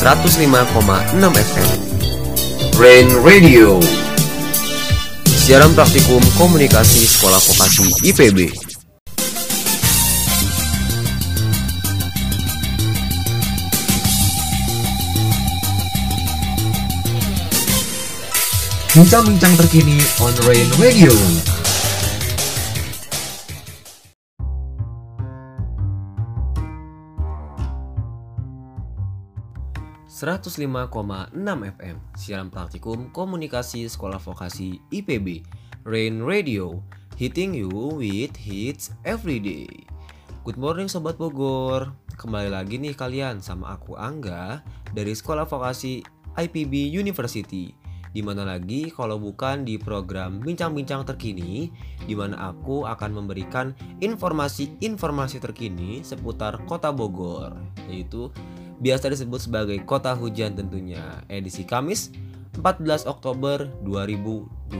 105,6 FM. Rain Radio. Siaran praktikum komunikasi sekolah vokasi IPB. Bincang-bincang terkini on Rain Radio. 105,6 FM Siaran praktikum komunikasi sekolah vokasi IPB Rain Radio Hitting you with hits every day. Good morning Sobat Bogor. Kembali lagi nih kalian sama aku Angga Dari sekolah vokasi IPB University. Di mana lagi kalau bukan di program Bincang-Bincang Terkini Di mana aku akan memberikan informasi-informasi terkini seputar kota Bogor Yaitu biasa disebut sebagai kota hujan tentunya, edisi Kamis 14 Oktober 2020.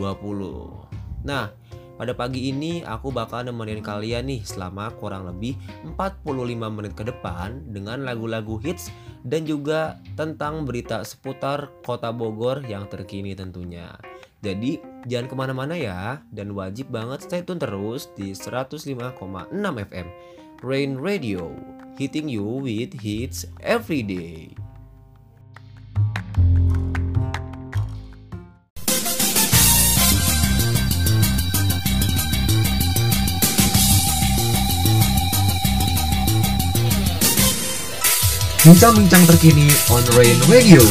Nah, pada pagi ini aku bakal nemenin kalian nih selama kurang lebih 45 menit ke depan dengan lagu-lagu hits dan juga tentang berita seputar kota Bogor yang terkini tentunya. Jadi jangan ke mana-mana ya dan wajib banget stay tune terus di 105,6 FM Rain Radio hitting you with hits every day. Bincang-bincang terkini on Rain Radio.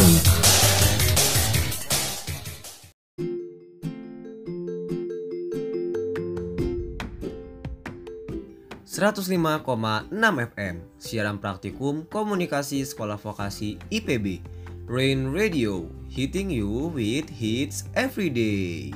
105,6 FM Siaran praktikum komunikasi sekolah vokasi IPB Rain Radio Hitting you with hits every day.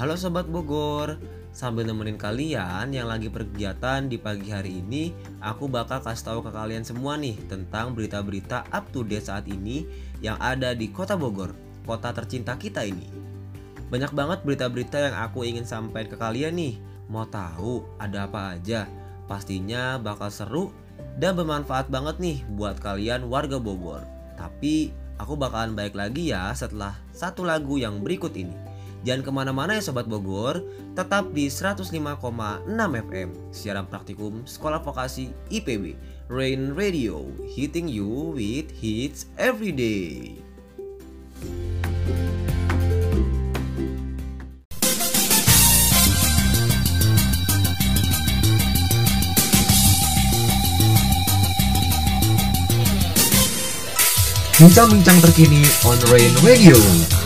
Halo Sobat Bogor Sambil nemenin kalian yang lagi berkegiatan di pagi hari ini Aku bakal kasih tahu ke kalian semua nih Tentang berita-berita up to date saat ini Yang ada di kota Bogor Kota tercinta kita ini. Banyak banget berita-berita yang aku ingin sampaikan ke kalian nih. Mau tahu ada apa aja? Pastinya bakal seru dan bermanfaat banget nih buat kalian warga Bogor. Tapi aku bakalan baik lagi ya setelah satu lagu yang berikut ini. Jangan ke mana-mana ya Sobat Bogor, tetap di 105,6 FM, siaran praktikum Sekolah Vokasi IPB, Rain Radio, hitting you with hits every day. Bincang-bincang terkini on Rain Radio.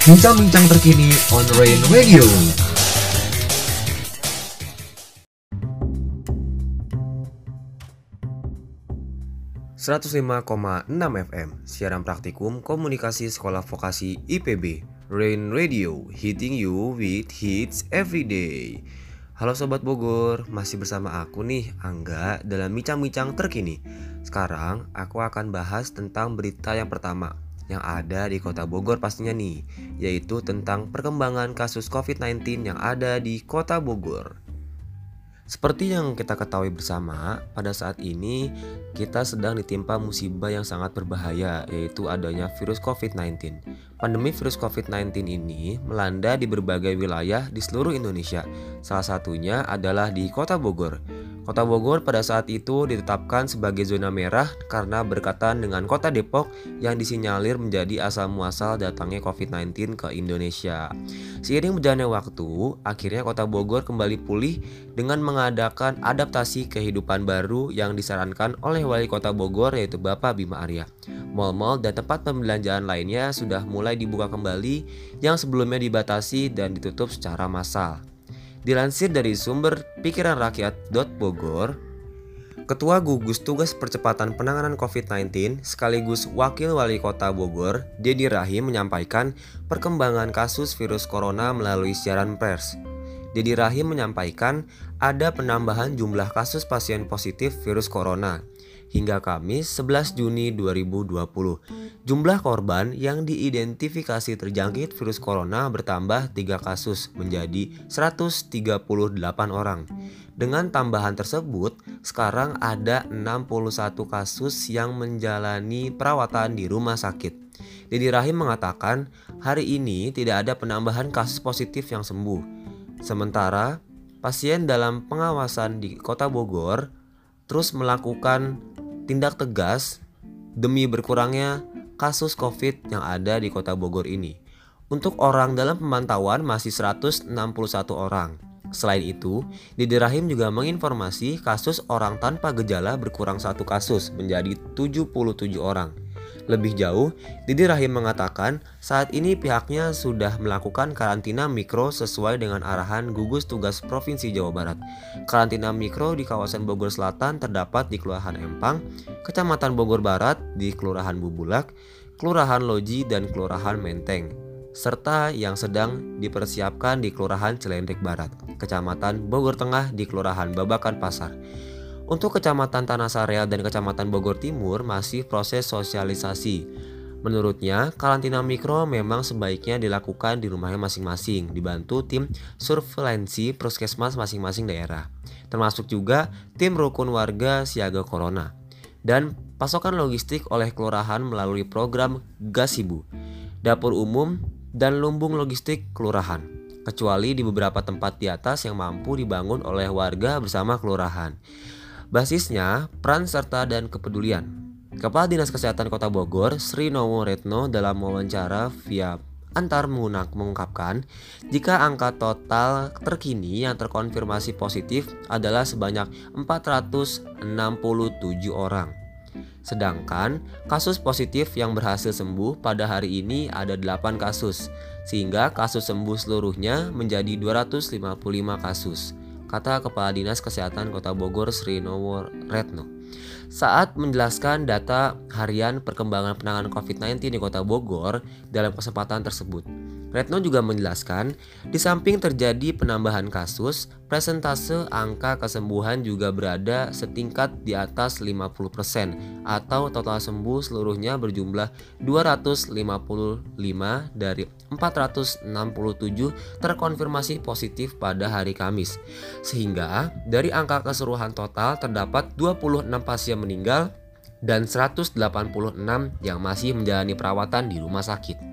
Bincang-bincang terkini on Rain Radio. enam FM Siaran praktikum komunikasi sekolah vokasi IPB Rain Radio Hitting you with hits every day. Halo Sobat Bogor, masih bersama aku nih Angga dalam bincang-bincang terkini. Sekarang aku akan bahas tentang berita yang pertama yang ada di kota Bogor pastinya nih, yaitu tentang perkembangan kasus COVID-19 yang ada di kota Bogor. Seperti yang kita ketahui bersama, pada saat ini kita sedang ditimpa musibah yang sangat berbahaya, yaitu adanya virus COVID-19. Pandemi virus COVID-19 ini melanda di berbagai wilayah di seluruh Indonesia. Salah satunya adalah di Kota Bogor. Kota Bogor pada saat itu ditetapkan sebagai zona merah karena berkaitan dengan Kota Depok yang disinyalir menjadi asal muasal datangnya COVID-19 ke Indonesia. Seiring berjalannya waktu, akhirnya Kota Bogor kembali pulih dengan mengadakan adaptasi kehidupan baru yang disarankan oleh Wali Kota Bogor yaitu Bapak Bima Arya. Mal-mal dan tempat pembelanjaan lainnya sudah mulai dibuka kembali yang sebelumnya dibatasi dan ditutup secara massal. Dilansir dari sumber pikiran rakyat Bogor, Ketua Gugus Tugas Percepatan Penanganan COVID-19 sekaligus Wakil Wali Kota Bogor, Dedi Rahim menyampaikan perkembangan kasus virus corona melalui siaran pers. Dedi Rahim menyampaikan ada penambahan jumlah kasus pasien positif virus corona hingga Kamis 11 Juni 2020. Jumlah korban yang diidentifikasi terjangkit virus corona bertambah 3 kasus menjadi 138 orang. Dengan tambahan tersebut, sekarang ada 61 kasus yang menjalani perawatan di rumah sakit. Dedi Rahim mengatakan, hari ini tidak ada penambahan kasus positif yang sembuh. Sementara, pasien dalam pengawasan di Kota Bogor terus melakukan tindak tegas demi berkurangnya kasus COVID yang ada di kota Bogor ini. Untuk orang dalam pemantauan masih 161 orang. Selain itu, Didi Rahim juga menginformasi kasus orang tanpa gejala berkurang satu kasus menjadi 77 orang. Lebih jauh, Didi Rahim mengatakan saat ini pihaknya sudah melakukan karantina mikro sesuai dengan arahan gugus tugas Provinsi Jawa Barat. Karantina mikro di kawasan Bogor Selatan terdapat di Kelurahan Empang, Kecamatan Bogor Barat di Kelurahan Bubulak, Kelurahan Loji dan Kelurahan Menteng, serta yang sedang dipersiapkan di Kelurahan Celendek Barat, Kecamatan Bogor Tengah di Kelurahan Babakan Pasar. Untuk Kecamatan Tanah Sareal dan Kecamatan Bogor Timur masih proses sosialisasi. Menurutnya, karantina mikro memang sebaiknya dilakukan di rumahnya masing-masing, dibantu tim surveillance puskesmas masing-masing daerah, termasuk juga tim rukun warga siaga corona, dan pasokan logistik oleh kelurahan melalui program Gasibu, dapur umum, dan lumbung logistik kelurahan, kecuali di beberapa tempat di atas yang mampu dibangun oleh warga bersama kelurahan. Basisnya, peran serta dan kepedulian. Kepala Dinas Kesehatan Kota Bogor, Sri Nowo Retno dalam wawancara via antar mengunak mengungkapkan jika angka total terkini yang terkonfirmasi positif adalah sebanyak 467 orang. Sedangkan kasus positif yang berhasil sembuh pada hari ini ada 8 kasus, sehingga kasus sembuh seluruhnya menjadi 255 kasus kata Kepala Dinas Kesehatan Kota Bogor Sri Nowo Retno. Saat menjelaskan data harian perkembangan penanganan COVID-19 di Kota Bogor dalam kesempatan tersebut, Retno juga menjelaskan, di samping terjadi penambahan kasus, presentase angka kesembuhan juga berada setingkat di atas 50% atau total sembuh seluruhnya berjumlah 255 dari 467 terkonfirmasi positif pada hari Kamis. Sehingga dari angka keseluruhan total terdapat 26 pasien meninggal dan 186 yang masih menjalani perawatan di rumah sakit.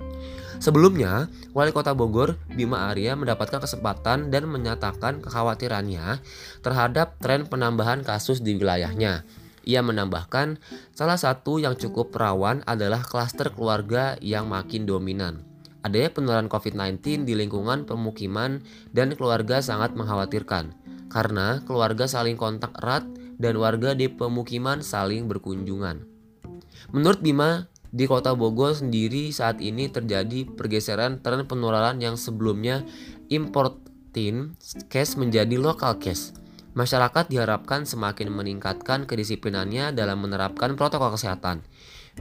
Sebelumnya, Wali Kota Bogor Bima Arya mendapatkan kesempatan dan menyatakan kekhawatirannya terhadap tren penambahan kasus di wilayahnya. Ia menambahkan, salah satu yang cukup rawan adalah klaster keluarga yang makin dominan. Adanya penularan COVID-19 di lingkungan pemukiman dan keluarga sangat mengkhawatirkan karena keluarga saling kontak erat dan warga di pemukiman saling berkunjungan. Menurut Bima, Di kota Bogor sendiri saat ini terjadi pergeseran tren penularan yang sebelumnya importin case menjadi lokal case. Masyarakat diharapkan semakin meningkatkan kedisiplinannya dalam menerapkan protokol kesehatan.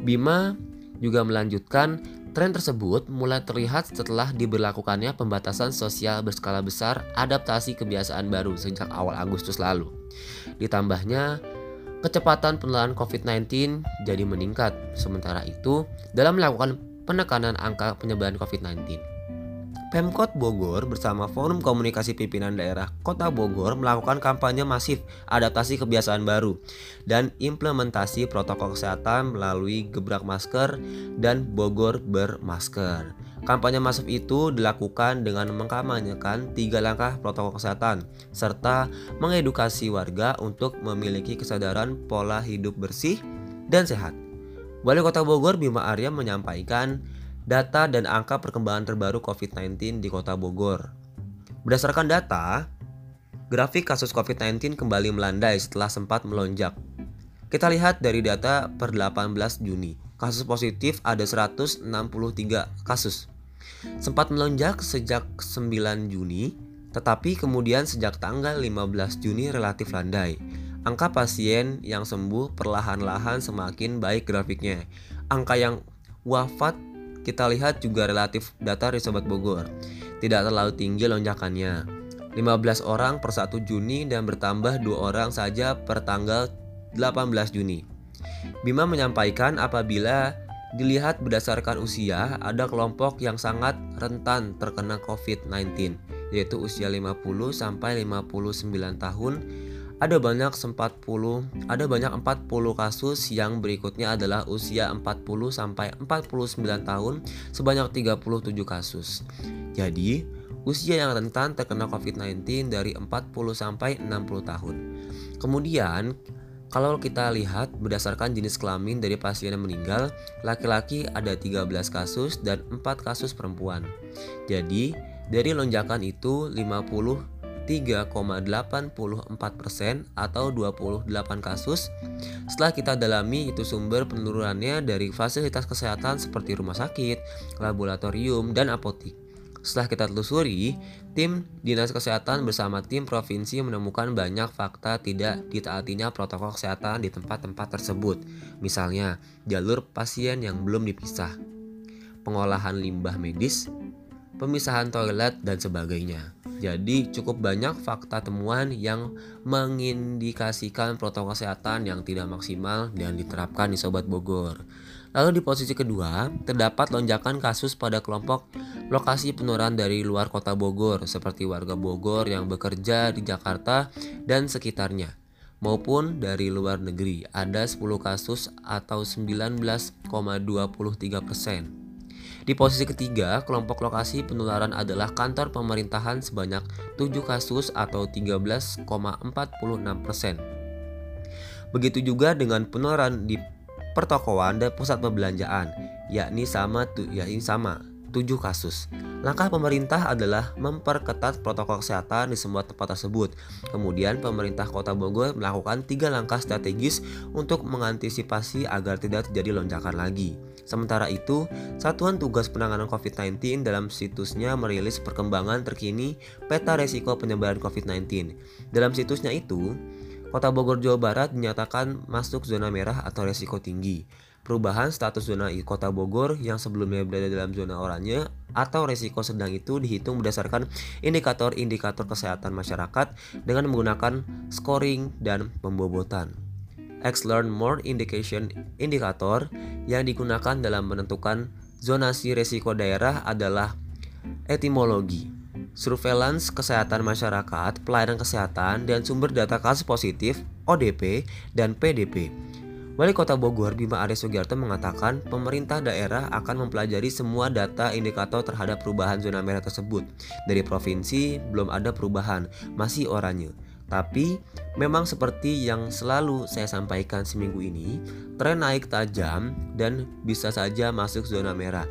Bima juga melanjutkan tren tersebut mulai terlihat setelah diberlakukannya pembatasan sosial berskala besar adaptasi kebiasaan baru sejak awal Agustus lalu. Ditambahnya kecepatan penularan COVID-19 jadi meningkat. Sementara itu, dalam melakukan penekanan angka penyebaran COVID-19, Pemkot Bogor bersama Forum Komunikasi Pimpinan Daerah Kota Bogor melakukan kampanye masif adaptasi kebiasaan baru dan implementasi protokol kesehatan melalui gebrak masker dan Bogor bermasker. Kampanye masif itu dilakukan dengan mengkampanyekan tiga langkah protokol kesehatan serta mengedukasi warga untuk memiliki kesadaran pola hidup bersih dan sehat. Wali Kota Bogor Bima Arya menyampaikan data dan angka perkembangan terbaru COVID-19 di Kota Bogor. Berdasarkan data, grafik kasus COVID-19 kembali melandai setelah sempat melonjak. Kita lihat dari data per 18 Juni, kasus positif ada 163 kasus. Sempat melonjak sejak 9 Juni, tetapi kemudian sejak tanggal 15 Juni relatif landai. Angka pasien yang sembuh perlahan-lahan semakin baik grafiknya. Angka yang wafat kita lihat juga relatif data di Sobat Bogor. Tidak terlalu tinggi lonjakannya. 15 orang per 1 Juni dan bertambah dua orang saja per tanggal 18 Juni. Bima menyampaikan apabila dilihat berdasarkan usia, ada kelompok yang sangat rentan terkena COVID-19, yaitu usia 50 sampai 59 tahun ada banyak 40 ada banyak 40 kasus yang berikutnya adalah usia 40 sampai 49 tahun sebanyak 37 kasus. Jadi, usia yang rentan terkena COVID-19 dari 40 sampai 60 tahun. Kemudian, kalau kita lihat berdasarkan jenis kelamin dari pasien yang meninggal, laki-laki ada 13 kasus dan 4 kasus perempuan. Jadi, dari lonjakan itu 50 3,84% atau 28 kasus. Setelah kita dalami itu sumber penurunannya dari fasilitas kesehatan seperti rumah sakit, laboratorium, dan apotik. Setelah kita telusuri, tim Dinas Kesehatan bersama tim provinsi menemukan banyak fakta tidak ditaatinya protokol kesehatan di tempat-tempat tersebut. Misalnya, jalur pasien yang belum dipisah, pengolahan limbah medis, pemisahan toilet, dan sebagainya. Jadi cukup banyak fakta temuan yang mengindikasikan protokol kesehatan yang tidak maksimal dan diterapkan di Sobat Bogor. Lalu di posisi kedua, terdapat lonjakan kasus pada kelompok lokasi penularan dari luar kota Bogor seperti warga Bogor yang bekerja di Jakarta dan sekitarnya maupun dari luar negeri. Ada 10 kasus atau 19,23 persen. Di posisi ketiga, kelompok lokasi penularan adalah kantor pemerintahan sebanyak 7 kasus atau 13,46 persen. Begitu juga dengan penularan di pertokoan dan pusat perbelanjaan, yakni sama yakni sama 7 kasus. Langkah pemerintah adalah memperketat protokol kesehatan di semua tempat tersebut. Kemudian pemerintah Kota Bogor melakukan tiga langkah strategis untuk mengantisipasi agar tidak terjadi lonjakan lagi. Sementara itu, Satuan Tugas Penanganan COVID-19 dalam situsnya merilis perkembangan terkini peta resiko penyebaran COVID-19. Dalam situsnya itu, Kota Bogor, Jawa Barat dinyatakan masuk zona merah atau resiko tinggi. Perubahan status zona Kota Bogor yang sebelumnya berada dalam zona oranye atau resiko sedang itu dihitung berdasarkan indikator-indikator kesehatan masyarakat dengan menggunakan scoring dan pembobotan. X Learn More Indication indikator yang digunakan dalam menentukan zonasi risiko daerah adalah etimologi, surveillance kesehatan masyarakat, pelayanan kesehatan, dan sumber data kasus positif ODP dan PDP. Wali Kota Bogor Bima Arya Sugiarto mengatakan pemerintah daerah akan mempelajari semua data indikator terhadap perubahan zona merah tersebut. Dari provinsi belum ada perubahan, masih oranye. Tapi memang seperti yang selalu saya sampaikan seminggu ini, tren naik tajam dan bisa saja masuk zona merah.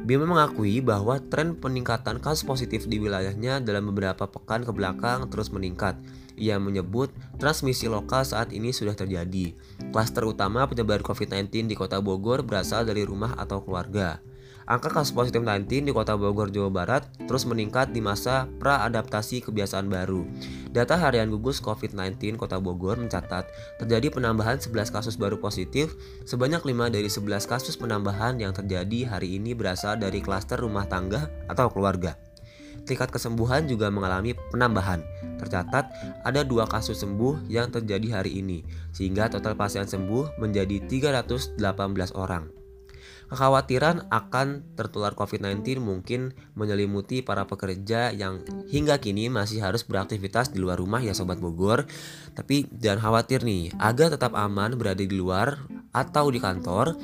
Bima mengakui bahwa tren peningkatan kasus positif di wilayahnya dalam beberapa pekan ke belakang terus meningkat. Ia menyebut transmisi lokal saat ini sudah terjadi. Klaster utama penyebaran COVID-19 di kota Bogor berasal dari rumah atau keluarga. Angka kasus positif 19 di kota Bogor, Jawa Barat terus meningkat di masa pra-adaptasi kebiasaan baru. Data harian gugus COVID-19 Kota Bogor mencatat terjadi penambahan 11 kasus baru positif, sebanyak 5 dari 11 kasus penambahan yang terjadi hari ini berasal dari klaster rumah tangga atau keluarga. Tingkat kesembuhan juga mengalami penambahan. Tercatat ada dua kasus sembuh yang terjadi hari ini, sehingga total pasien sembuh menjadi 318 orang. Kekhawatiran akan tertular COVID-19 mungkin menyelimuti para pekerja yang hingga kini masih harus beraktivitas di luar rumah ya Sobat Bogor. Tapi jangan khawatir nih, agar tetap aman berada di luar atau di kantor,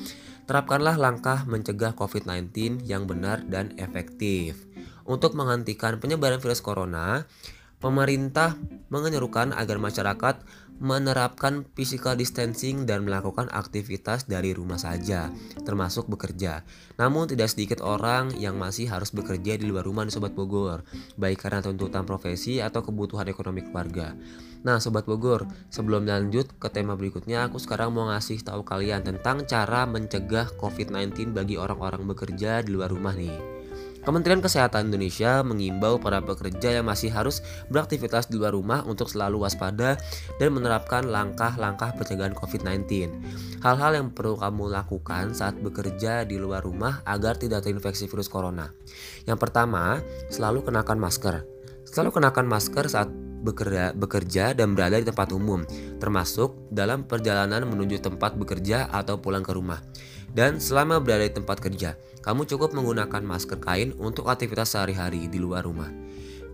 terapkanlah langkah mencegah COVID-19 yang benar dan efektif. Untuk menghentikan penyebaran virus corona, pemerintah menyerukan agar masyarakat menerapkan physical distancing dan melakukan aktivitas dari rumah saja, termasuk bekerja. Namun tidak sedikit orang yang masih harus bekerja di luar rumah Sobat Bogor, baik karena tuntutan profesi atau kebutuhan ekonomi keluarga. Nah Sobat Bogor, sebelum lanjut ke tema berikutnya, aku sekarang mau ngasih tahu kalian tentang cara mencegah COVID-19 bagi orang-orang bekerja di luar rumah nih. Kementerian Kesehatan Indonesia mengimbau para pekerja yang masih harus beraktivitas di luar rumah untuk selalu waspada dan menerapkan langkah-langkah pencegahan COVID-19. Hal-hal yang perlu kamu lakukan saat bekerja di luar rumah agar tidak terinfeksi virus corona. Yang pertama, selalu kenakan masker. Selalu kenakan masker saat bekerja, dan berada di tempat umum, termasuk dalam perjalanan menuju tempat bekerja atau pulang ke rumah. Dan selama berada di tempat kerja, kamu cukup menggunakan masker kain untuk aktivitas sehari-hari di luar rumah.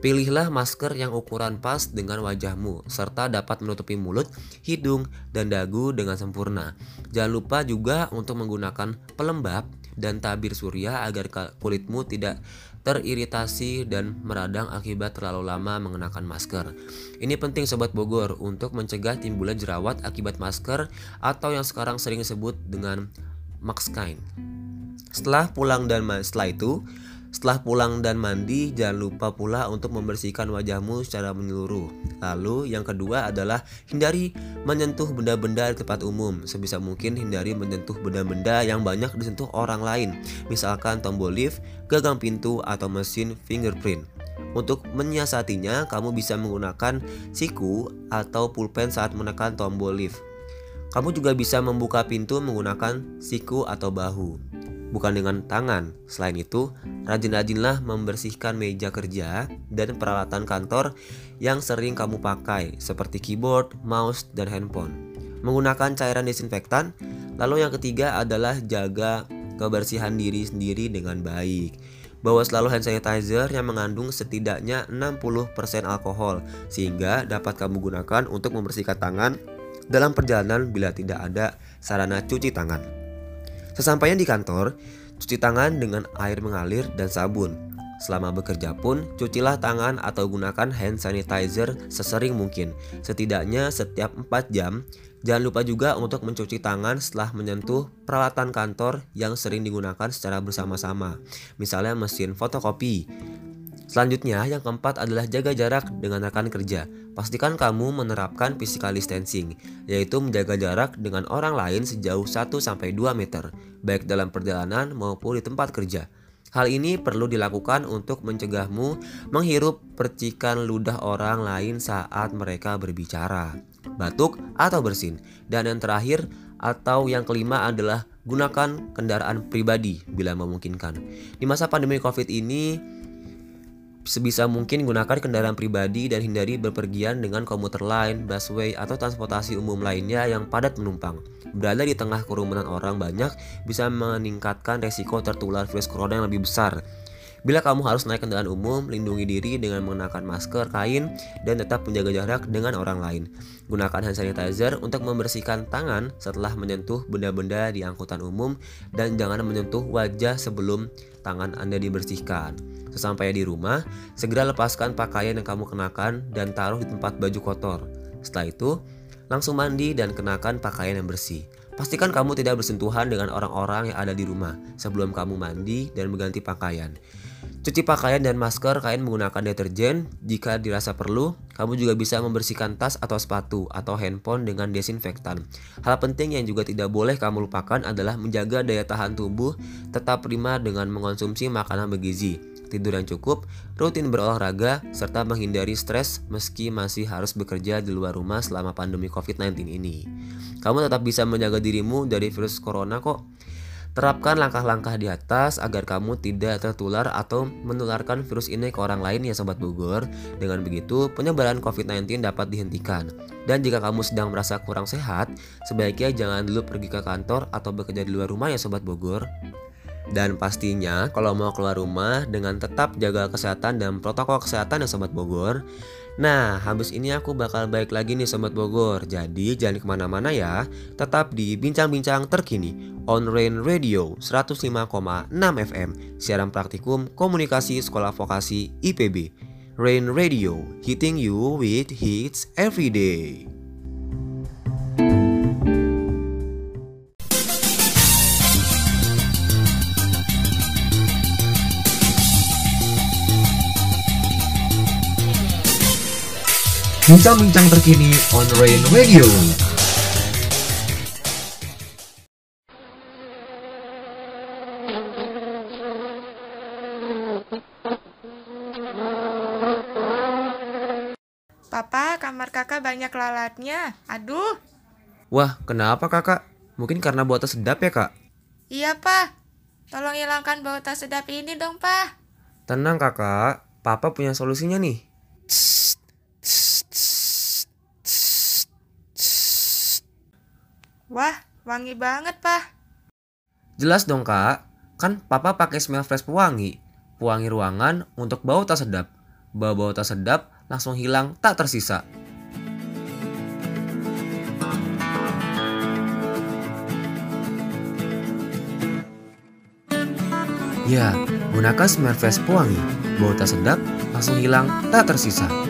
Pilihlah masker yang ukuran pas dengan wajahmu, serta dapat menutupi mulut, hidung, dan dagu dengan sempurna. Jangan lupa juga untuk menggunakan pelembab dan tabir surya agar kulitmu tidak teriritasi dan meradang akibat terlalu lama mengenakan masker. Ini penting Sobat Bogor untuk mencegah timbulnya jerawat akibat masker atau yang sekarang sering disebut dengan Max Kain. Setelah pulang dan setelah itu, setelah pulang dan mandi, jangan lupa pula untuk membersihkan wajahmu secara menyeluruh. Lalu, yang kedua adalah hindari menyentuh benda-benda di tempat umum. Sebisa mungkin hindari menyentuh benda-benda yang banyak disentuh orang lain, misalkan tombol lift, gagang pintu, atau mesin fingerprint. Untuk menyiasatinya, kamu bisa menggunakan siku atau pulpen saat menekan tombol lift. Kamu juga bisa membuka pintu menggunakan siku atau bahu, bukan dengan tangan. Selain itu, rajin-rajinlah membersihkan meja kerja dan peralatan kantor yang sering kamu pakai, seperti keyboard, mouse, dan handphone. Menggunakan cairan desinfektan. Lalu yang ketiga adalah jaga kebersihan diri sendiri dengan baik. Bawa selalu hand sanitizer yang mengandung setidaknya 60% alkohol sehingga dapat kamu gunakan untuk membersihkan tangan dalam perjalanan bila tidak ada sarana cuci tangan. Sesampainya di kantor, cuci tangan dengan air mengalir dan sabun. Selama bekerja pun, cucilah tangan atau gunakan hand sanitizer sesering mungkin, setidaknya setiap 4 jam. Jangan lupa juga untuk mencuci tangan setelah menyentuh peralatan kantor yang sering digunakan secara bersama-sama, misalnya mesin fotokopi, Selanjutnya, yang keempat adalah jaga jarak dengan rekan kerja. Pastikan kamu menerapkan physical distancing, yaitu menjaga jarak dengan orang lain sejauh 1-2 meter, baik dalam perjalanan maupun di tempat kerja. Hal ini perlu dilakukan untuk mencegahmu menghirup percikan ludah orang lain saat mereka berbicara, batuk, atau bersin. Dan yang terakhir atau yang kelima adalah gunakan kendaraan pribadi bila memungkinkan. Di masa pandemi Covid ini, Sebisa mungkin gunakan kendaraan pribadi dan hindari berpergian dengan komuter lain, busway, atau transportasi umum lainnya yang padat penumpang. Berada di tengah kerumunan orang banyak bisa meningkatkan resiko tertular virus corona yang lebih besar. Bila kamu harus naik kendaraan umum, lindungi diri dengan mengenakan masker kain dan tetap menjaga jarak dengan orang lain. Gunakan hand sanitizer untuk membersihkan tangan setelah menyentuh benda-benda di angkutan umum dan jangan menyentuh wajah sebelum tangan Anda dibersihkan. Sesampainya di rumah, segera lepaskan pakaian yang kamu kenakan dan taruh di tempat baju kotor. Setelah itu, langsung mandi dan kenakan pakaian yang bersih. pastikan kamu tidak bersentuhan dengan orang-orang yang ada di rumah sebelum kamu mandi dan mengganti pakaian. Cuci pakaian dan masker kain menggunakan deterjen. Jika dirasa perlu, kamu juga bisa membersihkan tas atau sepatu atau handphone dengan desinfektan. Hal penting yang juga tidak boleh kamu lupakan adalah menjaga daya tahan tubuh tetap prima dengan mengonsumsi makanan bergizi, tidur yang cukup, rutin berolahraga, serta menghindari stres meski masih harus bekerja di luar rumah selama pandemi COVID-19 ini. Kamu tetap bisa menjaga dirimu dari virus corona kok. Terapkan langkah-langkah di atas agar kamu tidak tertular atau menularkan virus ini ke orang lain ya Sobat Bogor. Dengan begitu, penyebaran COVID-19 dapat dihentikan. Dan jika kamu sedang merasa kurang sehat, sebaiknya jangan dulu pergi ke kantor atau bekerja di luar rumah ya Sobat Bogor. Dan pastinya kalau mau keluar rumah dengan tetap jaga kesehatan dan protokol kesehatan ya Sobat Bogor Nah, habis ini aku bakal balik lagi nih Sobat Bogor. Jadi jangan ke mana-mana ya. Tetap di Bincang-Bincang Terkini on Rain Radio 105,6 FM. Siaran praktikum komunikasi sekolah vokasi IPB. Rain Radio, hitting you with hits every day. Bincang-bincang terkini on Rain Radio. Papa, kamar kakak banyak lalatnya. Aduh. Wah, kenapa kakak? Mungkin karena bau tas sedap ya kak? Iya, Pa. Tolong hilangkan bau tas sedap ini dong, Pa. Tenang kakak, papa punya solusinya nih. Wah, wangi banget, Pa. Jelas dong kak, kan papa pakai smell fresh pewangi. Pewangi ruangan untuk bau tak sedap. Bau-bau tak sedap langsung hilang tak tersisa. Ya, gunakan smell fresh pewangi. Bau tak sedap langsung hilang tak tersisa.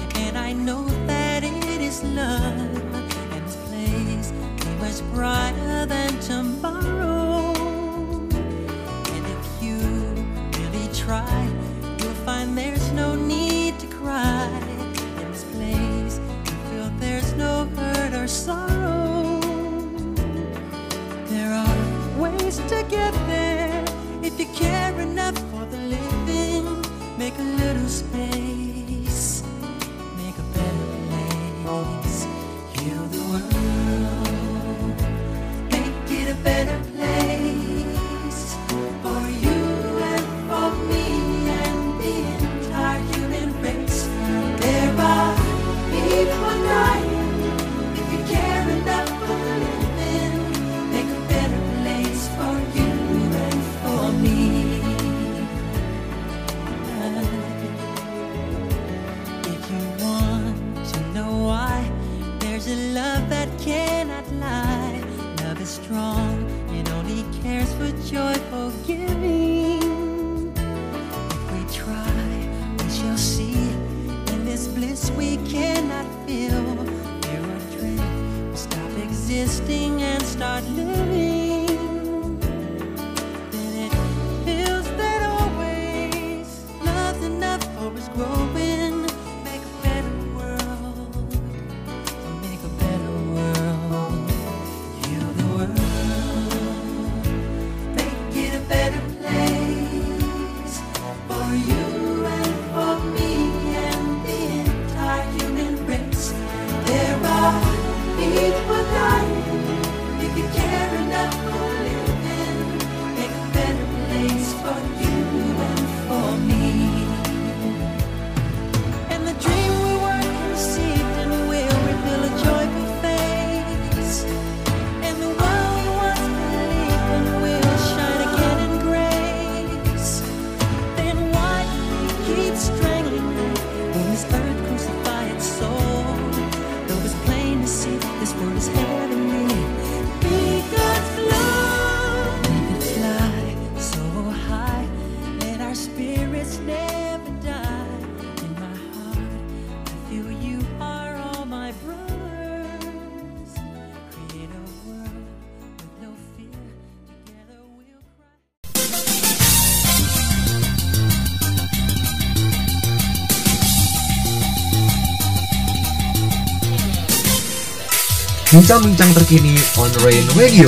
brighter than tomorrow. And if you really try, you'll find there's no need to cry. In this place, you feel there's no hurt or sorrow. There are ways to get there if you care enough for the living. Make a little Bincang-bincang terkini on Rain Radio.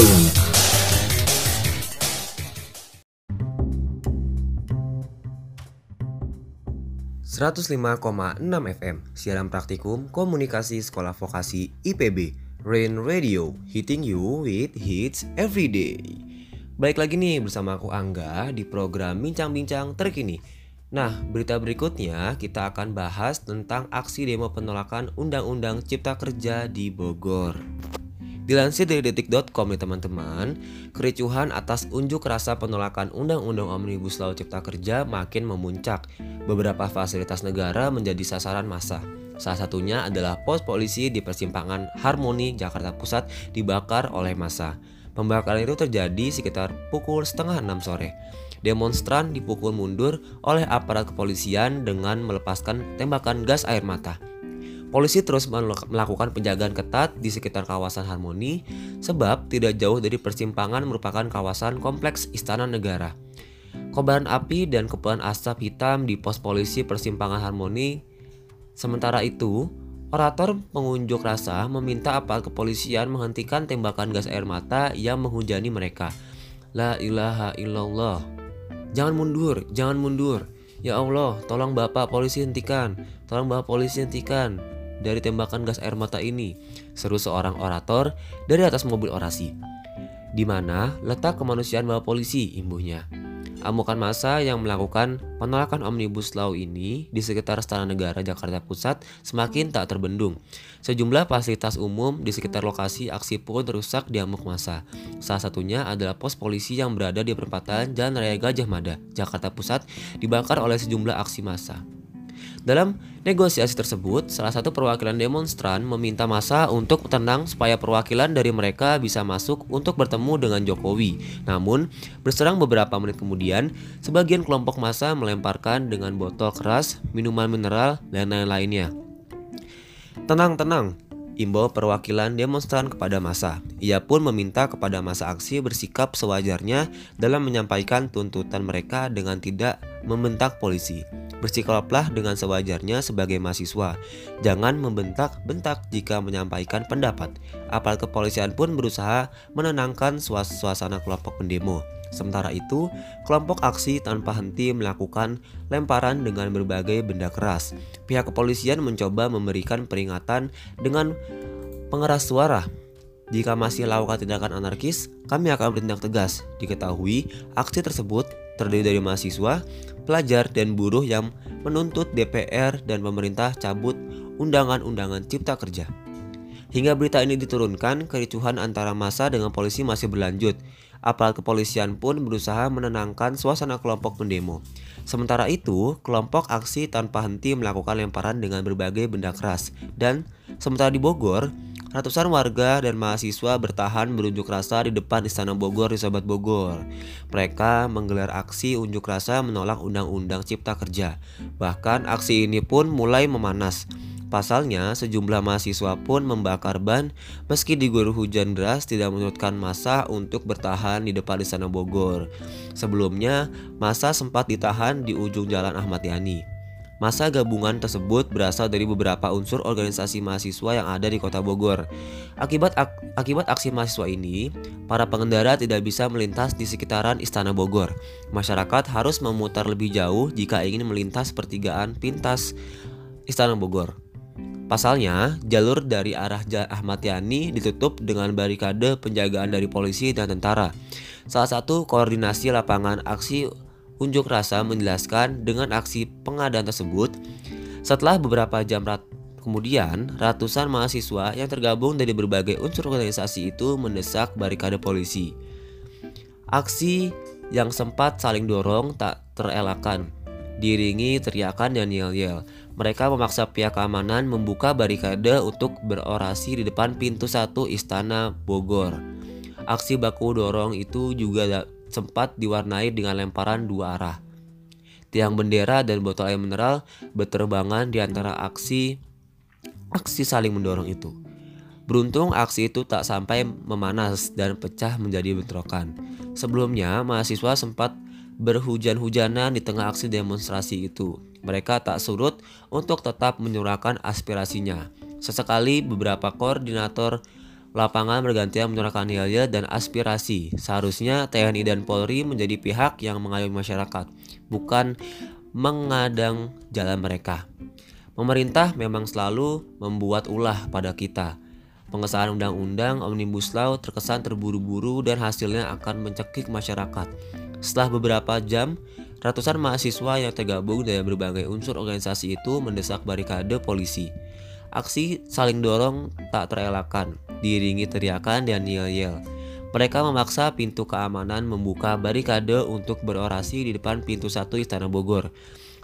.6 FM Siaran Praktikum Komunikasi Sekolah Vokasi IPB Rain Radio Hitting you with hits every day Baik lagi nih bersama aku Angga di program Bincang-Bincang Terkini Nah berita berikutnya kita akan bahas tentang aksi demo penolakan Undang-Undang Cipta Kerja di Bogor Dilansir dari detik.com nih teman-teman, kericuhan atas unjuk rasa penolakan Undang-Undang Omnibus Law Cipta Kerja makin memuncak. Beberapa fasilitas negara menjadi sasaran massa. Salah satunya adalah pos polisi di persimpangan Harmoni, Jakarta Pusat dibakar oleh massa. Pembakaran itu terjadi sekitar pukul setengah enam sore. Demonstran dipukul mundur oleh aparat kepolisian dengan melepaskan tembakan gas air mata. Polisi terus mel- melakukan penjagaan ketat di sekitar kawasan Harmoni sebab tidak jauh dari persimpangan merupakan kawasan kompleks Istana Negara. Kobaran api dan kepulan asap hitam di pos polisi persimpangan Harmoni. Sementara itu, orator pengunjuk rasa meminta aparat kepolisian menghentikan tembakan gas air mata yang menghujani mereka. La ilaha illallah. Jangan mundur, jangan mundur. Ya Allah, tolong Bapak polisi hentikan. Tolong Bapak polisi hentikan dari tembakan gas air mata ini, seru seorang orator dari atas mobil orasi. Di mana letak kemanusiaan Bapak polisi, imbuhnya. Amukan massa yang melakukan penolakan Omnibus Law ini di sekitar Istana Negara Jakarta Pusat semakin tak terbendung. Sejumlah fasilitas umum di sekitar lokasi aksi pun rusak di amuk massa. Salah satunya adalah pos polisi yang berada di perempatan Jalan Raya Gajah Mada, Jakarta Pusat dibakar oleh sejumlah aksi massa. Dalam negosiasi tersebut, salah satu perwakilan demonstran meminta massa untuk tenang supaya perwakilan dari mereka bisa masuk untuk bertemu dengan Jokowi. Namun, berserang beberapa menit kemudian, sebagian kelompok massa melemparkan dengan botol keras, minuman mineral, dan lain-lainnya. Tenang, tenang, imbau perwakilan demonstran kepada massa. Ia pun meminta kepada massa aksi bersikap sewajarnya dalam menyampaikan tuntutan mereka dengan tidak membentak polisi. Bersikaplah dengan sewajarnya sebagai mahasiswa. Jangan membentak-bentak jika menyampaikan pendapat. Aparat kepolisian pun berusaha menenangkan suas- suasana kelompok pendemo. Sementara itu, kelompok aksi tanpa henti melakukan lemparan dengan berbagai benda keras. Pihak kepolisian mencoba memberikan peringatan dengan pengeras suara. Jika masih lakukan tindakan anarkis, kami akan bertindak tegas. Diketahui, aksi tersebut terdiri dari mahasiswa, pelajar, dan buruh yang menuntut DPR dan pemerintah cabut undangan-undangan cipta kerja. Hingga berita ini diturunkan, kericuhan antara massa dengan polisi masih berlanjut. Aparat kepolisian pun berusaha menenangkan suasana kelompok pendemo. Sementara itu, kelompok aksi tanpa henti melakukan lemparan dengan berbagai benda keras. Dan sementara di Bogor, ratusan warga dan mahasiswa bertahan berunjuk rasa di depan Istana Bogor di Sobat Bogor. Mereka menggelar aksi unjuk rasa menolak Undang-Undang Cipta Kerja. Bahkan aksi ini pun mulai memanas. Pasalnya, sejumlah mahasiswa pun membakar ban meski diguyur hujan deras tidak menyurutkan massa untuk bertahan di depan Istana Bogor. Sebelumnya, massa sempat ditahan di ujung Jalan Ahmad Yani. Masa gabungan tersebut berasal dari beberapa unsur organisasi mahasiswa yang ada di Kota Bogor. Akibat ak- akibat aksi mahasiswa ini, para pengendara tidak bisa melintas di sekitaran Istana Bogor. Masyarakat harus memutar lebih jauh jika ingin melintas pertigaan pintas Istana Bogor. Pasalnya, jalur dari arah Ahmad Yani ditutup dengan barikade penjagaan dari polisi dan tentara. Salah satu koordinasi lapangan aksi unjuk rasa menjelaskan dengan aksi pengadaan tersebut setelah beberapa jam rat kemudian ratusan mahasiswa yang tergabung dari berbagai unsur organisasi itu mendesak barikade polisi. Aksi yang sempat saling dorong tak terelakkan, diringi teriakan dan yel-yel. Mereka memaksa pihak keamanan membuka barikade untuk berorasi di depan pintu satu istana Bogor. Aksi baku dorong itu juga sempat diwarnai dengan lemparan dua arah. Tiang bendera dan botol air mineral berterbangan di antara aksi aksi saling mendorong itu. Beruntung aksi itu tak sampai memanas dan pecah menjadi bentrokan. Sebelumnya, mahasiswa sempat berhujan-hujanan di tengah aksi demonstrasi itu. Mereka tak surut untuk tetap menyuarakan aspirasinya. Sesekali beberapa koordinator lapangan bergantian menyuarakan yel dan aspirasi. Seharusnya TNI dan Polri menjadi pihak yang mengayomi masyarakat, bukan mengadang jalan mereka. Pemerintah memang selalu membuat ulah pada kita. Pengesahan undang-undang Omnibus Law terkesan terburu-buru dan hasilnya akan mencekik masyarakat. Setelah beberapa jam, ratusan mahasiswa yang tergabung dari berbagai unsur organisasi itu mendesak barikade polisi. Aksi saling dorong tak terelakkan, diiringi teriakan dan yel-yel. Mereka memaksa pintu keamanan membuka barikade untuk berorasi di depan pintu satu Istana Bogor.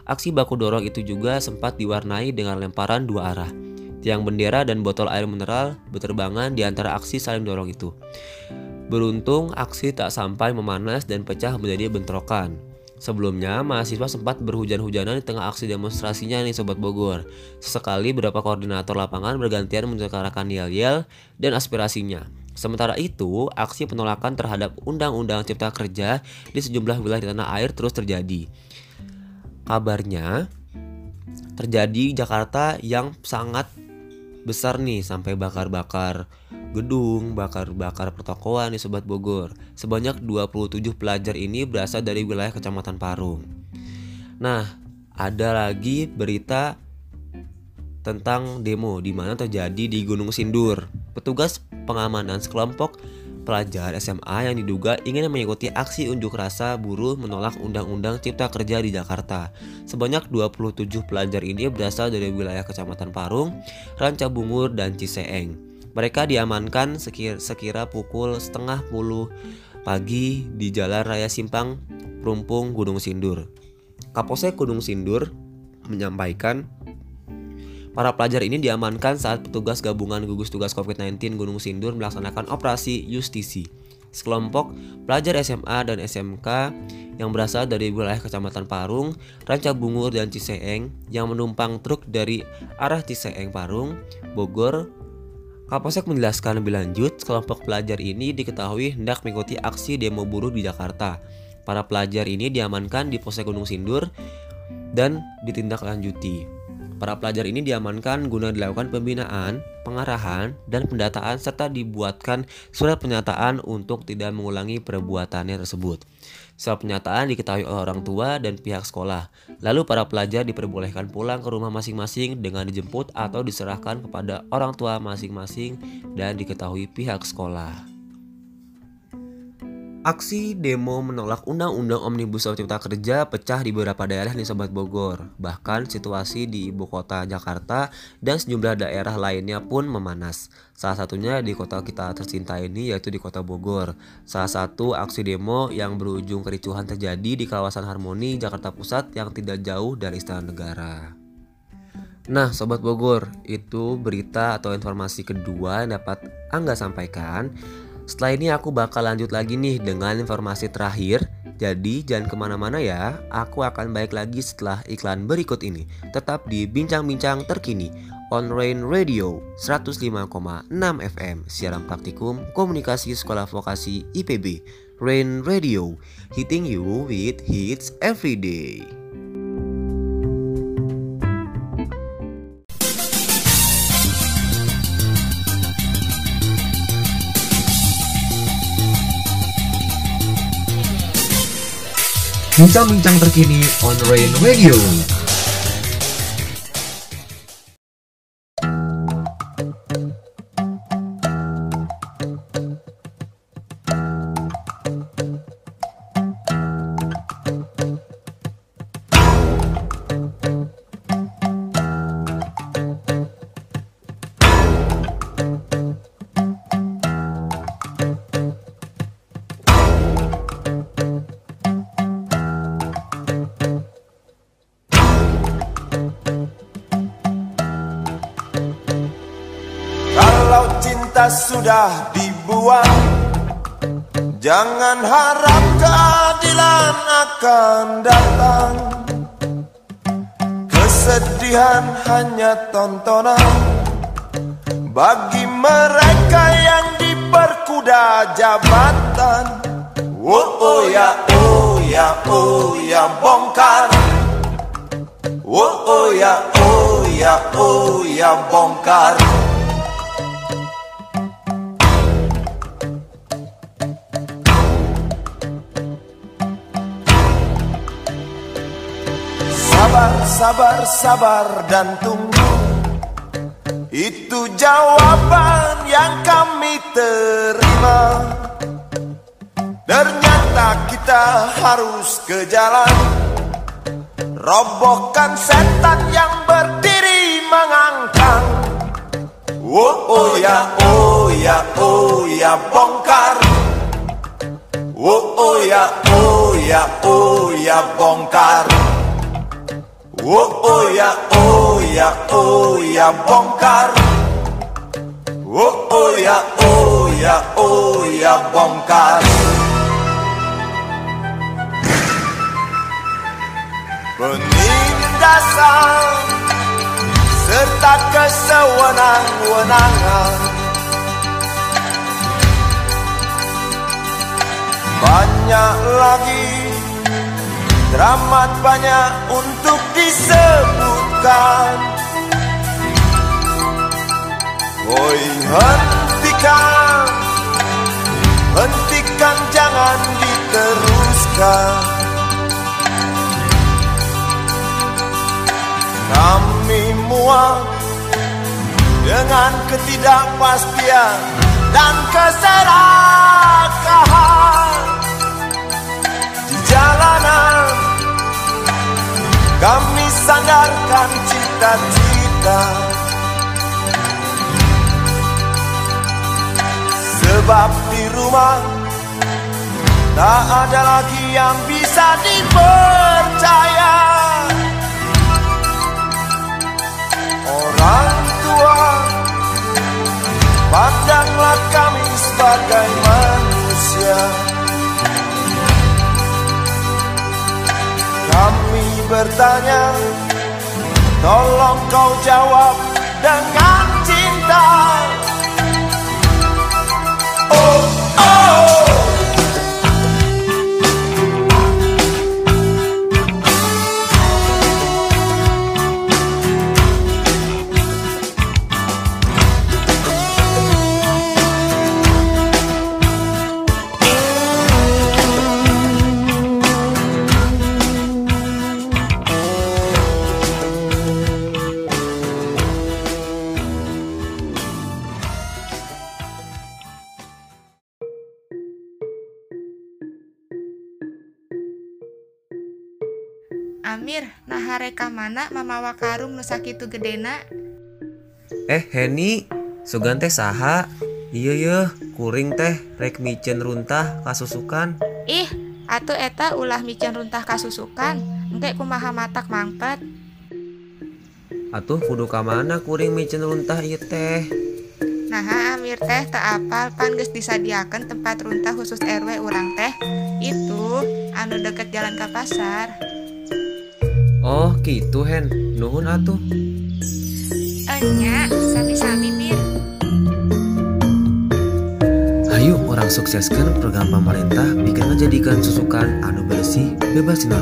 Aksi baku dorong itu juga sempat diwarnai dengan lemparan dua arah. Tiang bendera dan botol air mineral berterbangan di antara aksi saling dorong itu. Beruntung aksi tak sampai memanas dan pecah menjadi bentrokan. Sebelumnya, mahasiswa sempat berhujan-hujanan di tengah aksi demonstrasinya nih Sobat Bogor. Sesekali beberapa koordinator lapangan bergantian menyuarakan yel-yel dan aspirasinya. Sementara itu, aksi penolakan terhadap Undang-Undang Cipta Kerja di sejumlah wilayah di tanah air terus terjadi. Kabarnya, terjadi di Jakarta yang sangat besar nih sampai bakar-bakar gedung, bakar-bakar pertokoan di Sobat Bogor. Sebanyak 27 pelajar ini berasal dari wilayah Kecamatan Parung. Nah, ada lagi berita tentang demo di mana terjadi di Gunung Sindur. Petugas pengamanan sekelompok pelajar SMA yang diduga ingin mengikuti aksi unjuk rasa buruh menolak Undang-Undang Cipta Kerja di Jakarta. Sebanyak 27 pelajar ini berasal dari wilayah Kecamatan Parung, Ranca Bungur, dan Ciseeng. Mereka diamankan sekira, sekira pukul setengah puluh pagi di Jalan Raya Simpang, Perumpung, Gunung Sindur. Kapolsek Gunung Sindur menyampaikan Para pelajar ini diamankan saat petugas gabungan gugus tugas COVID-19 Gunung Sindur melaksanakan operasi justisi. Sekelompok pelajar SMA dan SMK yang berasal dari wilayah Kecamatan Parung, Ranca Bungur, dan Ciseeng yang menumpang truk dari arah Ciseeng Parung, Bogor, Kapolsek menjelaskan lebih lanjut, kelompok pelajar ini diketahui hendak mengikuti aksi demo buruh di Jakarta. Para pelajar ini diamankan di Polsek Gunung Sindur dan ditindaklanjuti. Para pelajar ini diamankan guna dilakukan pembinaan, pengarahan, dan pendataan serta dibuatkan surat pernyataan untuk tidak mengulangi perbuatannya tersebut. Surat pernyataan diketahui oleh orang tua dan pihak sekolah. Lalu para pelajar diperbolehkan pulang ke rumah masing-masing dengan dijemput atau diserahkan kepada orang tua masing-masing dan diketahui pihak sekolah. Aksi demo menolak Undang-Undang Omnibus Law Cipta Kerja pecah di beberapa daerah di Sobat Bogor. Bahkan situasi di ibu kota Jakarta dan sejumlah daerah lainnya pun memanas. Salah satunya di kota kita tercinta ini yaitu di kota Bogor. Salah satu aksi demo yang berujung kericuhan terjadi di kawasan Harmoni, Jakarta Pusat yang tidak jauh dari Istana Negara. Nah, Sobat Bogor, itu berita atau informasi kedua yang dapat Angga sampaikan. Setelah ini aku bakal lanjut lagi nih dengan informasi terakhir. Jadi jangan ke mana-mana ya. Aku akan balik lagi setelah iklan berikut ini. Tetap di Bincang-Bincang Terkini On Rain Radio 105,6 FM Siaran praktikum komunikasi sekolah vokasi IPB Rain Radio. Hitting you with hits every day Bincang-bincang terkini on Rain Radio. Jangan harap keadilan akan datang. Kesedihan hanya tontonan. Bagi mereka yang diperkuda jabatan. Oh, oh ya, oh ya, oh ya bongkar. Oh, oh ya, oh ya, oh ya bongkar Sabar, sabar, dan tunggu. Itu jawaban yang kami terima. Ternyata kita harus ke jalan. Robohkan setan yang berdiri mengangkang. Oh, oh ya, oh ya, oh ya bongkar. Oh, oh ya, oh ya, oh ya bongkar Oh, oh ya, oh ya, oh ya bongkar. Oh, oh ya, oh ya, oh ya bongkar. Penindasan serta kesewenang-wenangan. Banyak lagi Teramat banyak untuk disebutkan. Woi hentikan. Hentikan jangan diteruskan. Kami muak Dengan ketidakpastian Dan keserakahan. Di jalanan Kami sandarkan cita-cita. Sebab di rumah Tak ada lagi yang bisa dipercaya. Orang tua Pandanglah kami sebagai manusia. Kami bertanya Tolong kau jawab dengan cinta. Oh, oh kareka mana mamawa karung nu sakitu gedena? Eh Heni sugan teh saha? Iya ye kuring teh rek micen runtah kasusukan. Ih atuh eta ulah micen runtah kasusukan engke kumaha matak mangpet. Atuh kudu ka mana kuring micen runtah ieu teh? Nah, Amir teh tak apal pan geus disadiakeun tempat runtah khusus RW urang teh. Itu anu deket jalan ke pasar. Oh gitu Hen, nuhun atuh. Enya, sami-sami Mir. Hayu orang sukseskan program pemerintah bikin menjadikan susukan anu bersih bebas dina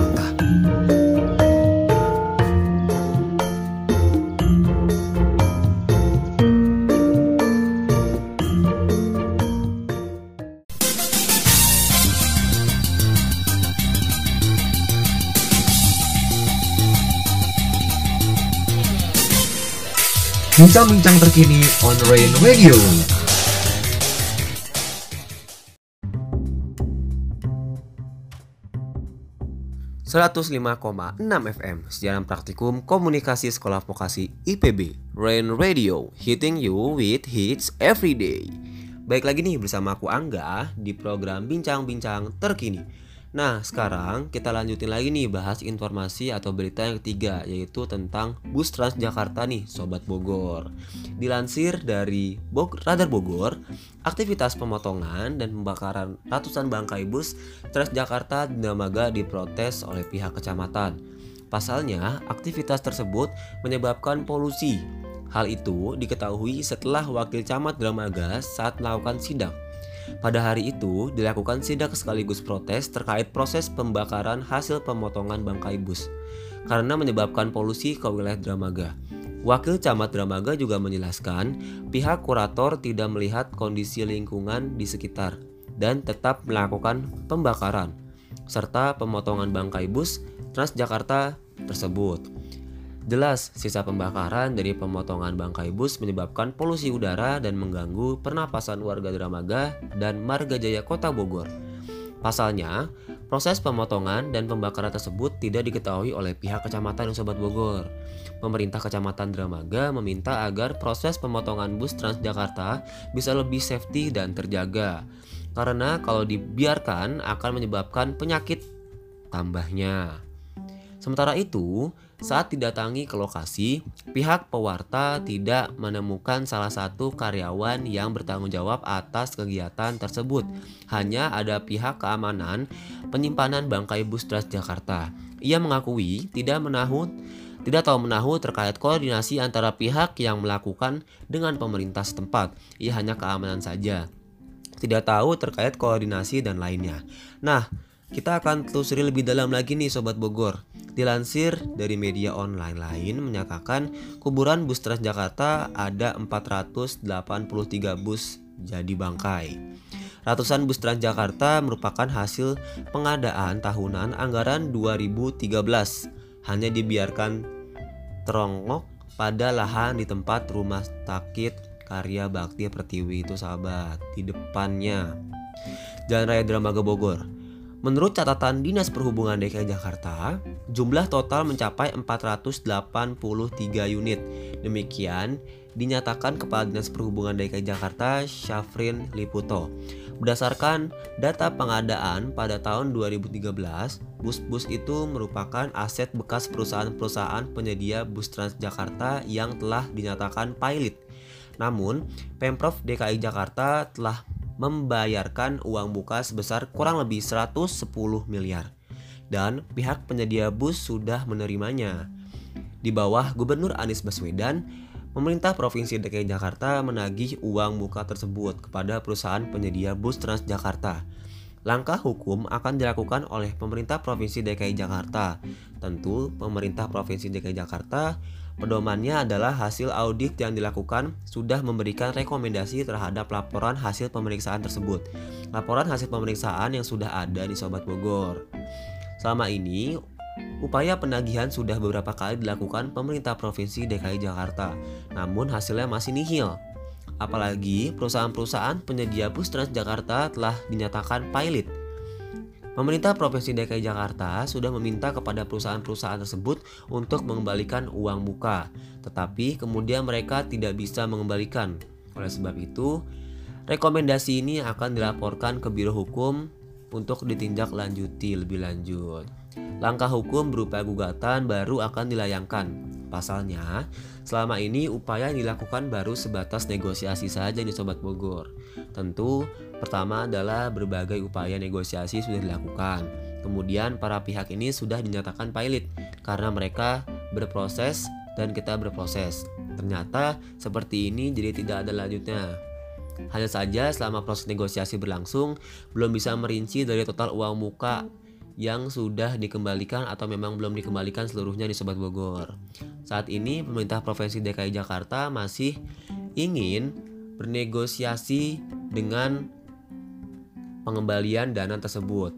Bincang-bincang terkini on Rain Radio. enam FM Sejarah Praktikum Komunikasi Sekolah Vokasi IPB Rain Radio Hitting you with hits every day. Baik lagi nih bersama aku Angga di program Bincang-Bincang Terkini Nah, sekarang kita lanjutin lagi nih bahas informasi atau berita yang ketiga yaitu tentang bus Transjakarta nih, sobat Bogor. Dilansir dari Bog Radar Bogor, aktivitas pemotongan dan pembakaran ratusan bangkai bus Transjakarta di Dramaga diprotes oleh pihak kecamatan. Pasalnya, aktivitas tersebut menyebabkan polusi. Hal itu diketahui setelah wakil camat Dramaga saat melakukan sidak pada hari itu dilakukan sidak sekaligus protes terkait proses pembakaran hasil pemotongan bangkai bus karena menyebabkan polusi ke wilayah Dramaga. Wakil Camat Dramaga juga menjelaskan pihak kurator tidak melihat kondisi lingkungan di sekitar dan tetap melakukan pembakaran serta pemotongan bangkai bus Transjakarta tersebut. Jelas, sisa pembakaran dari pemotongan bangkai bus menyebabkan polusi udara dan mengganggu pernapasan warga Dramaga dan Marga Jaya Kota Bogor. Pasalnya, proses pemotongan dan pembakaran tersebut tidak diketahui oleh pihak kecamatan Sobat Bogor. Pemerintah Kecamatan Dramaga meminta agar proses pemotongan bus Transjakarta bisa lebih safety dan terjaga. Karena kalau dibiarkan akan menyebabkan penyakit tambahnya. Sementara itu, saat didatangi ke lokasi, pihak pewarta tidak menemukan salah satu karyawan yang bertanggung jawab atas kegiatan tersebut. Hanya ada pihak keamanan penyimpanan bangkai bus Transjakarta. Ia mengakui tidak menahu tidak tahu menahu terkait koordinasi antara pihak yang melakukan dengan pemerintah setempat. Ia hanya keamanan saja. Tidak tahu terkait koordinasi dan lainnya. Nah, kita akan telusuri lebih dalam lagi nih Sobat Bogor. Dilansir dari media online lain menyatakan kuburan bus Transjakarta ada 483 bus jadi bangkai. Ratusan bus Transjakarta merupakan hasil pengadaan tahunan anggaran 2013 hanya dibiarkan terongok pada lahan di tempat rumah sakit karya bakti pertiwi itu sahabat di depannya Jalan Raya Dramaga Bogor Menurut catatan Dinas Perhubungan DKI Jakarta, jumlah total mencapai 483 unit. Demikian dinyatakan Kepala Dinas Perhubungan DKI Jakarta Syafrin Liputo. Berdasarkan data pengadaan pada tahun 2013, bus-bus itu merupakan aset bekas perusahaan-perusahaan penyedia bus Transjakarta yang telah dinyatakan pilot. Namun, Pemprov DKI Jakarta telah membayarkan uang muka sebesar kurang lebih 110 miliar dan pihak penyedia bus sudah menerimanya. Di bawah Gubernur Anies Baswedan, pemerintah Provinsi DKI Jakarta menagih uang muka tersebut kepada perusahaan penyedia bus Transjakarta. Langkah hukum akan dilakukan oleh pemerintah Provinsi DKI Jakarta. Tentu, pemerintah Provinsi DKI Jakarta Pedomannya adalah hasil audit yang dilakukan sudah memberikan rekomendasi terhadap laporan hasil pemeriksaan tersebut. Laporan hasil pemeriksaan yang sudah ada di Sobat Bogor. Selama ini, upaya penagihan sudah beberapa kali dilakukan pemerintah Provinsi DKI Jakarta, namun hasilnya masih nihil. Apalagi perusahaan-perusahaan penyedia bus Transjakarta telah dinyatakan pilot Pemerintah Provinsi DKI Jakarta sudah meminta kepada perusahaan-perusahaan tersebut untuk mengembalikan uang muka, tetapi kemudian mereka tidak bisa mengembalikan. Oleh sebab itu, rekomendasi ini akan dilaporkan ke Biro Hukum untuk ditinjak lanjuti lebih lanjut. Langkah hukum berupa gugatan baru akan dilayangkan. Pasalnya, selama ini upaya yang dilakukan baru sebatas negosiasi saja nih Sobat Bogor. Tentu Pertama adalah berbagai upaya negosiasi sudah dilakukan. Kemudian para pihak ini sudah dinyatakan pilot karena mereka berproses dan kita berproses. Ternyata seperti ini jadi tidak ada lanjutnya. Hanya saja selama proses negosiasi berlangsung belum bisa merinci dari total uang muka yang sudah dikembalikan atau memang belum dikembalikan seluruhnya di Sobat Bogor. Saat ini pemerintah Provinsi DKI Jakarta masih ingin bernegosiasi dengan pengembalian dana tersebut.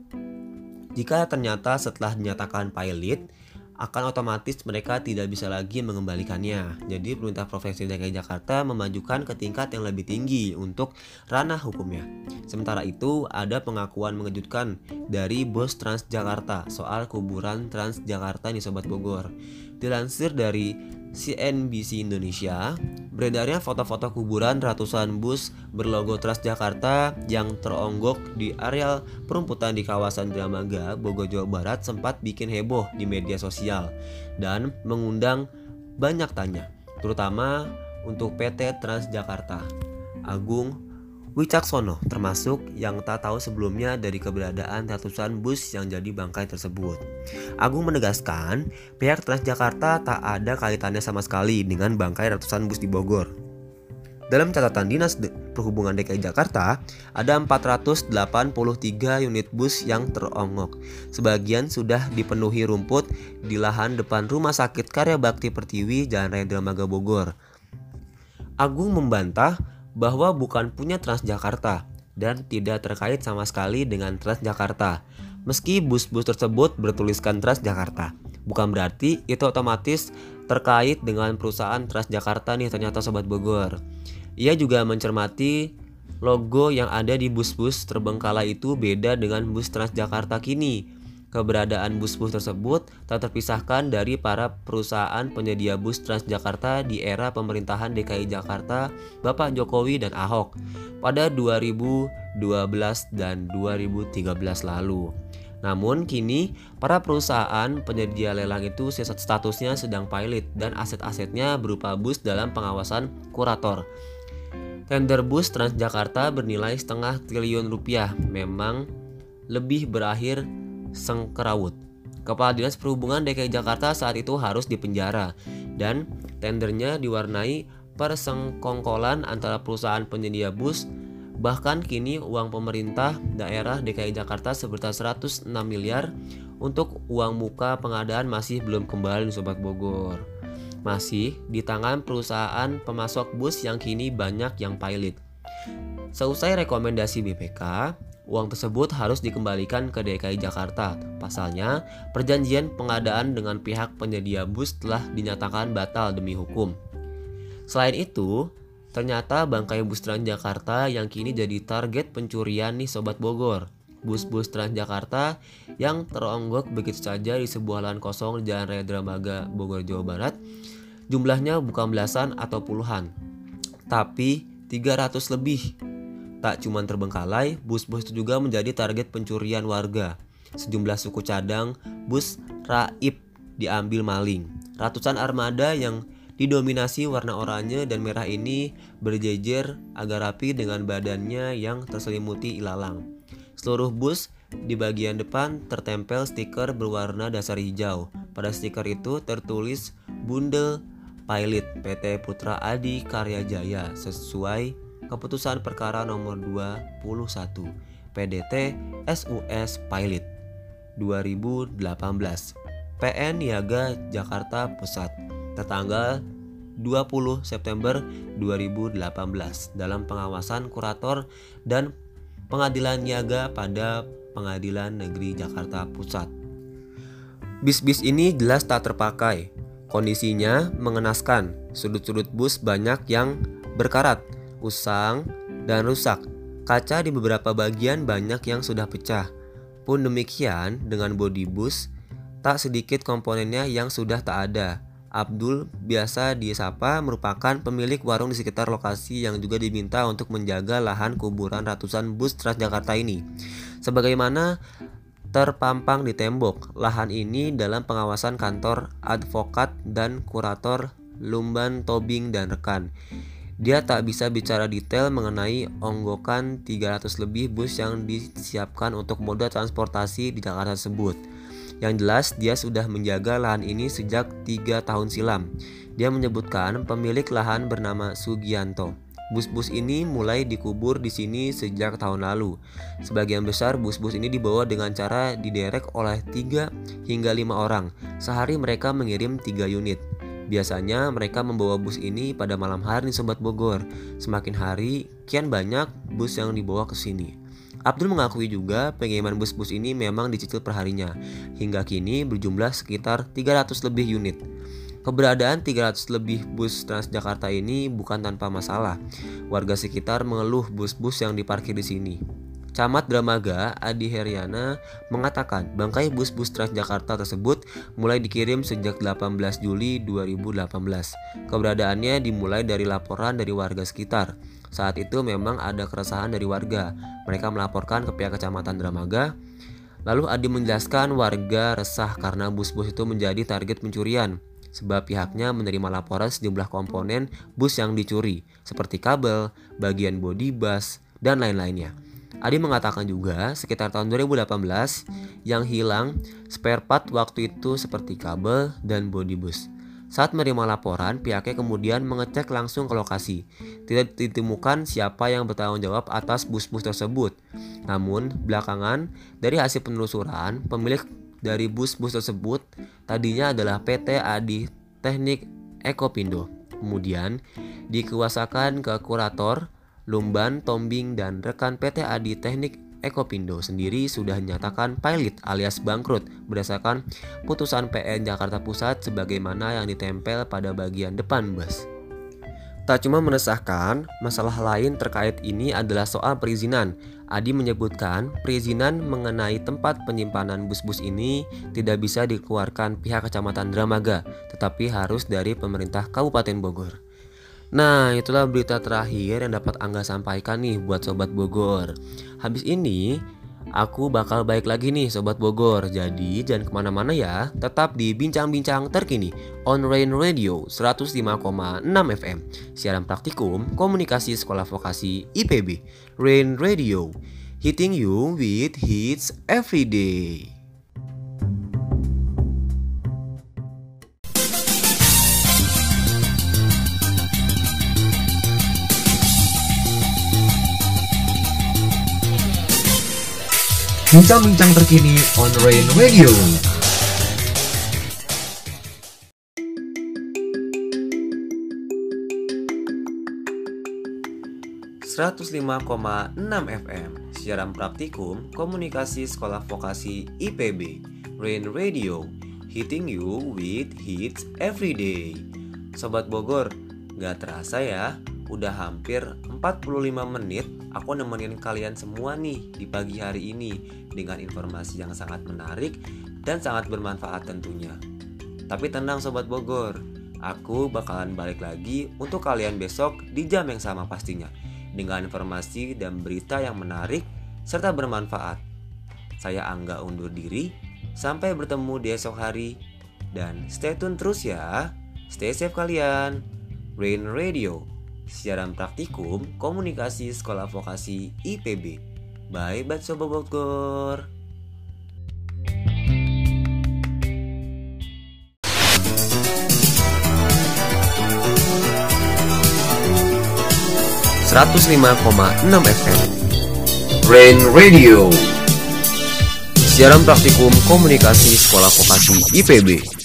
Jika ternyata setelah dinyatakan pilot, akan otomatis mereka tidak bisa lagi mengembalikannya. Jadi pemerintah Provinsi DKI Jakarta memajukan ke tingkat yang lebih tinggi untuk ranah hukumnya. Sementara itu ada pengakuan mengejutkan dari bos Transjakarta soal kuburan Transjakarta di Sobat Bogor. Dilansir dari CNBC Indonesia, beredarnya foto-foto kuburan ratusan bus berlogo Transjakarta yang teronggok di areal perumputan di kawasan Dramaga, Bogor, Jawa Barat sempat bikin heboh di media sosial dan mengundang banyak tanya, terutama untuk PT Transjakarta. Agung Wicaksono termasuk yang tak tahu sebelumnya dari keberadaan ratusan bus yang jadi bangkai tersebut. Agung menegaskan, pihak Transjakarta tak ada kaitannya sama sekali dengan bangkai ratusan bus di Bogor. Dalam catatan Dinas Perhubungan DKI Jakarta, ada 483 unit bus yang terongok. Sebagian sudah dipenuhi rumput di lahan depan Rumah Sakit Karya Bakti Pertiwi Jalan Raya Dramaga Bogor. Agung membantah bahwa bukan punya Transjakarta dan tidak terkait sama sekali dengan Transjakarta. Meski bus-bus tersebut bertuliskan Transjakarta, bukan berarti itu otomatis terkait dengan perusahaan Transjakarta nih ternyata Sobat Bogor. Ia juga mencermati logo yang ada di bus-bus terbengkalai itu beda dengan bus Transjakarta kini Keberadaan bus-bus tersebut tak terpisahkan dari para perusahaan penyedia bus Transjakarta di era pemerintahan DKI Jakarta Bapak Jokowi dan Ahok pada 2012 dan 2013 lalu. Namun kini para perusahaan penyedia lelang itu statusnya sedang pilot dan aset-asetnya berupa bus dalam pengawasan kurator. Tender bus Transjakarta bernilai setengah triliun rupiah memang lebih berakhir Sengkerawut. Kepala Dinas Perhubungan DKI Jakarta saat itu harus dipenjara dan tendernya diwarnai persengkongkolan antara perusahaan penyedia bus bahkan kini uang pemerintah daerah DKI Jakarta sebesar 106 miliar untuk uang muka pengadaan masih belum kembali Sobat Bogor. Masih di tangan perusahaan pemasok bus yang kini banyak yang pilot. Seusai rekomendasi BPK, uang tersebut harus dikembalikan ke DKI Jakarta. Pasalnya, perjanjian pengadaan dengan pihak penyedia bus telah dinyatakan batal demi hukum. Selain itu, ternyata bangkai bus Transjakarta yang kini jadi target pencurian nih Sobat Bogor. Bus-bus Transjakarta yang teronggok begitu saja di sebuah lahan kosong di Jalan Raya Dramaga, Bogor, Jawa Barat. Jumlahnya bukan belasan atau puluhan, tapi 300 lebih Tak cuma terbengkalai, bus-bus itu juga menjadi target pencurian warga. Sejumlah suku cadang bus raib diambil maling. Ratusan armada yang didominasi warna oranye dan merah ini berjejer agar rapi dengan badannya yang terselimuti ilalang. Seluruh bus di bagian depan tertempel stiker berwarna dasar hijau. Pada stiker itu tertulis Bundel Pilot PT Putra Adi Karya Jaya sesuai Keputusan Perkara Nomor 21 PDT SUS Pilot 2018 PN Niaga Jakarta Pusat tertanggal 20 September 2018 dalam pengawasan kurator dan pengadilan niaga pada Pengadilan Negeri Jakarta Pusat. Bis-bis ini jelas tak terpakai. Kondisinya mengenaskan. Sudut-sudut bus banyak yang berkarat usang, dan rusak. Kaca di beberapa bagian banyak yang sudah pecah. Pun demikian dengan bodi bus, tak sedikit komponennya yang sudah tak ada. Abdul biasa disapa merupakan pemilik warung di sekitar lokasi yang juga diminta untuk menjaga lahan kuburan ratusan bus Transjakarta ini. Sebagaimana terpampang di tembok, lahan ini dalam pengawasan kantor advokat dan kurator Lumban Tobing dan rekan. Dia tak bisa bicara detail mengenai onggokan 300 lebih bus yang disiapkan untuk moda transportasi di Jakarta tersebut. Yang jelas, dia sudah menjaga lahan ini sejak tiga tahun silam. Dia menyebutkan pemilik lahan bernama Sugianto. Bus-bus ini mulai dikubur di sini sejak tahun lalu. Sebagian besar bus-bus ini dibawa dengan cara diderek oleh 3 hingga 5 orang. Sehari mereka mengirim 3 unit. Biasanya mereka membawa bus ini pada malam hari Sobat Bogor. Semakin hari, kian banyak bus yang dibawa ke sini. Abdul mengakui juga pengiriman bus-bus ini memang dicicil perharinya. Hingga kini berjumlah sekitar 300 lebih unit. Keberadaan 300 lebih bus Transjakarta ini bukan tanpa masalah. Warga sekitar mengeluh bus-bus yang diparkir di sini. Camat Dramaga Adi Heriana mengatakan bangkai bus-bus Transjakarta tersebut mulai dikirim sejak 18 Juli 2018. Keberadaannya dimulai dari laporan dari warga sekitar. Saat itu memang ada keresahan dari warga. Mereka melaporkan ke pihak Kecamatan Dramaga. Lalu Adi menjelaskan warga resah karena bus-bus itu menjadi target pencurian sebab pihaknya menerima laporan sejumlah komponen bus yang dicuri seperti kabel, bagian bodi bus, dan lain-lainnya. Adi mengatakan juga sekitar tahun 2018 yang hilang spare part waktu itu seperti kabel dan bodi bus. Saat menerima laporan, pihaknya kemudian mengecek langsung ke lokasi. Tidak ditemukan siapa yang bertanggung jawab atas bus-bus tersebut. Namun, belakangan dari hasil penelusuran, pemilik dari bus-bus tersebut tadinya adalah PT Adi Teknik Ekopindo. Kemudian dikuasakan ke kurator Lumban, Tombing, dan rekan PT Adi Teknik Ekopindo sendiri sudah dinyatakan pilot alias bangkrut berdasarkan putusan PN Jakarta Pusat sebagaimana yang ditempel pada bagian depan bus. Tak cuma meresahkan, masalah lain terkait ini adalah soal perizinan. Adi menyebutkan perizinan mengenai tempat penyimpanan bus-bus ini tidak bisa dikeluarkan pihak Kecamatan Dramaga, tetapi harus dari pemerintah Kabupaten Bogor. Nah, itulah berita terakhir yang dapat Angga sampaikan nih buat Sobat Bogor. Habis ini, aku bakal baik lagi nih Sobat Bogor. Jadi, jangan ke mana-mana ya. Tetap di Bincang-Bincang Terkini on Rain Radio 105,6 FM. Siaran praktikum Komunikasi Sekolah Vokasi IPB. Rain Radio, hitting you with hits every day. Bincang-bincang terkini on Rain Radio. enam FM Siaran Praktikum Komunikasi Sekolah Vokasi IPB Rain Radio Hitting you with hits every day Sobat Bogor, gak terasa ya Udah hampir 45 menit aku nemenin kalian semua nih di pagi hari ini Dengan informasi yang sangat menarik dan sangat bermanfaat tentunya Tapi tenang Sobat Bogor Aku bakalan balik lagi untuk kalian besok di jam yang sama pastinya dengan informasi dan berita yang menarik serta bermanfaat. Saya Angga undur diri, sampai bertemu di esok hari, dan stay tune terus ya. Stay safe kalian. Rain Radio, siaran praktikum komunikasi sekolah vokasi IPB. Bye bye Sobat Bogor. ...105,6 FM Rain Radio. Siaran praktikum komunikasi sekolah vokasi IPB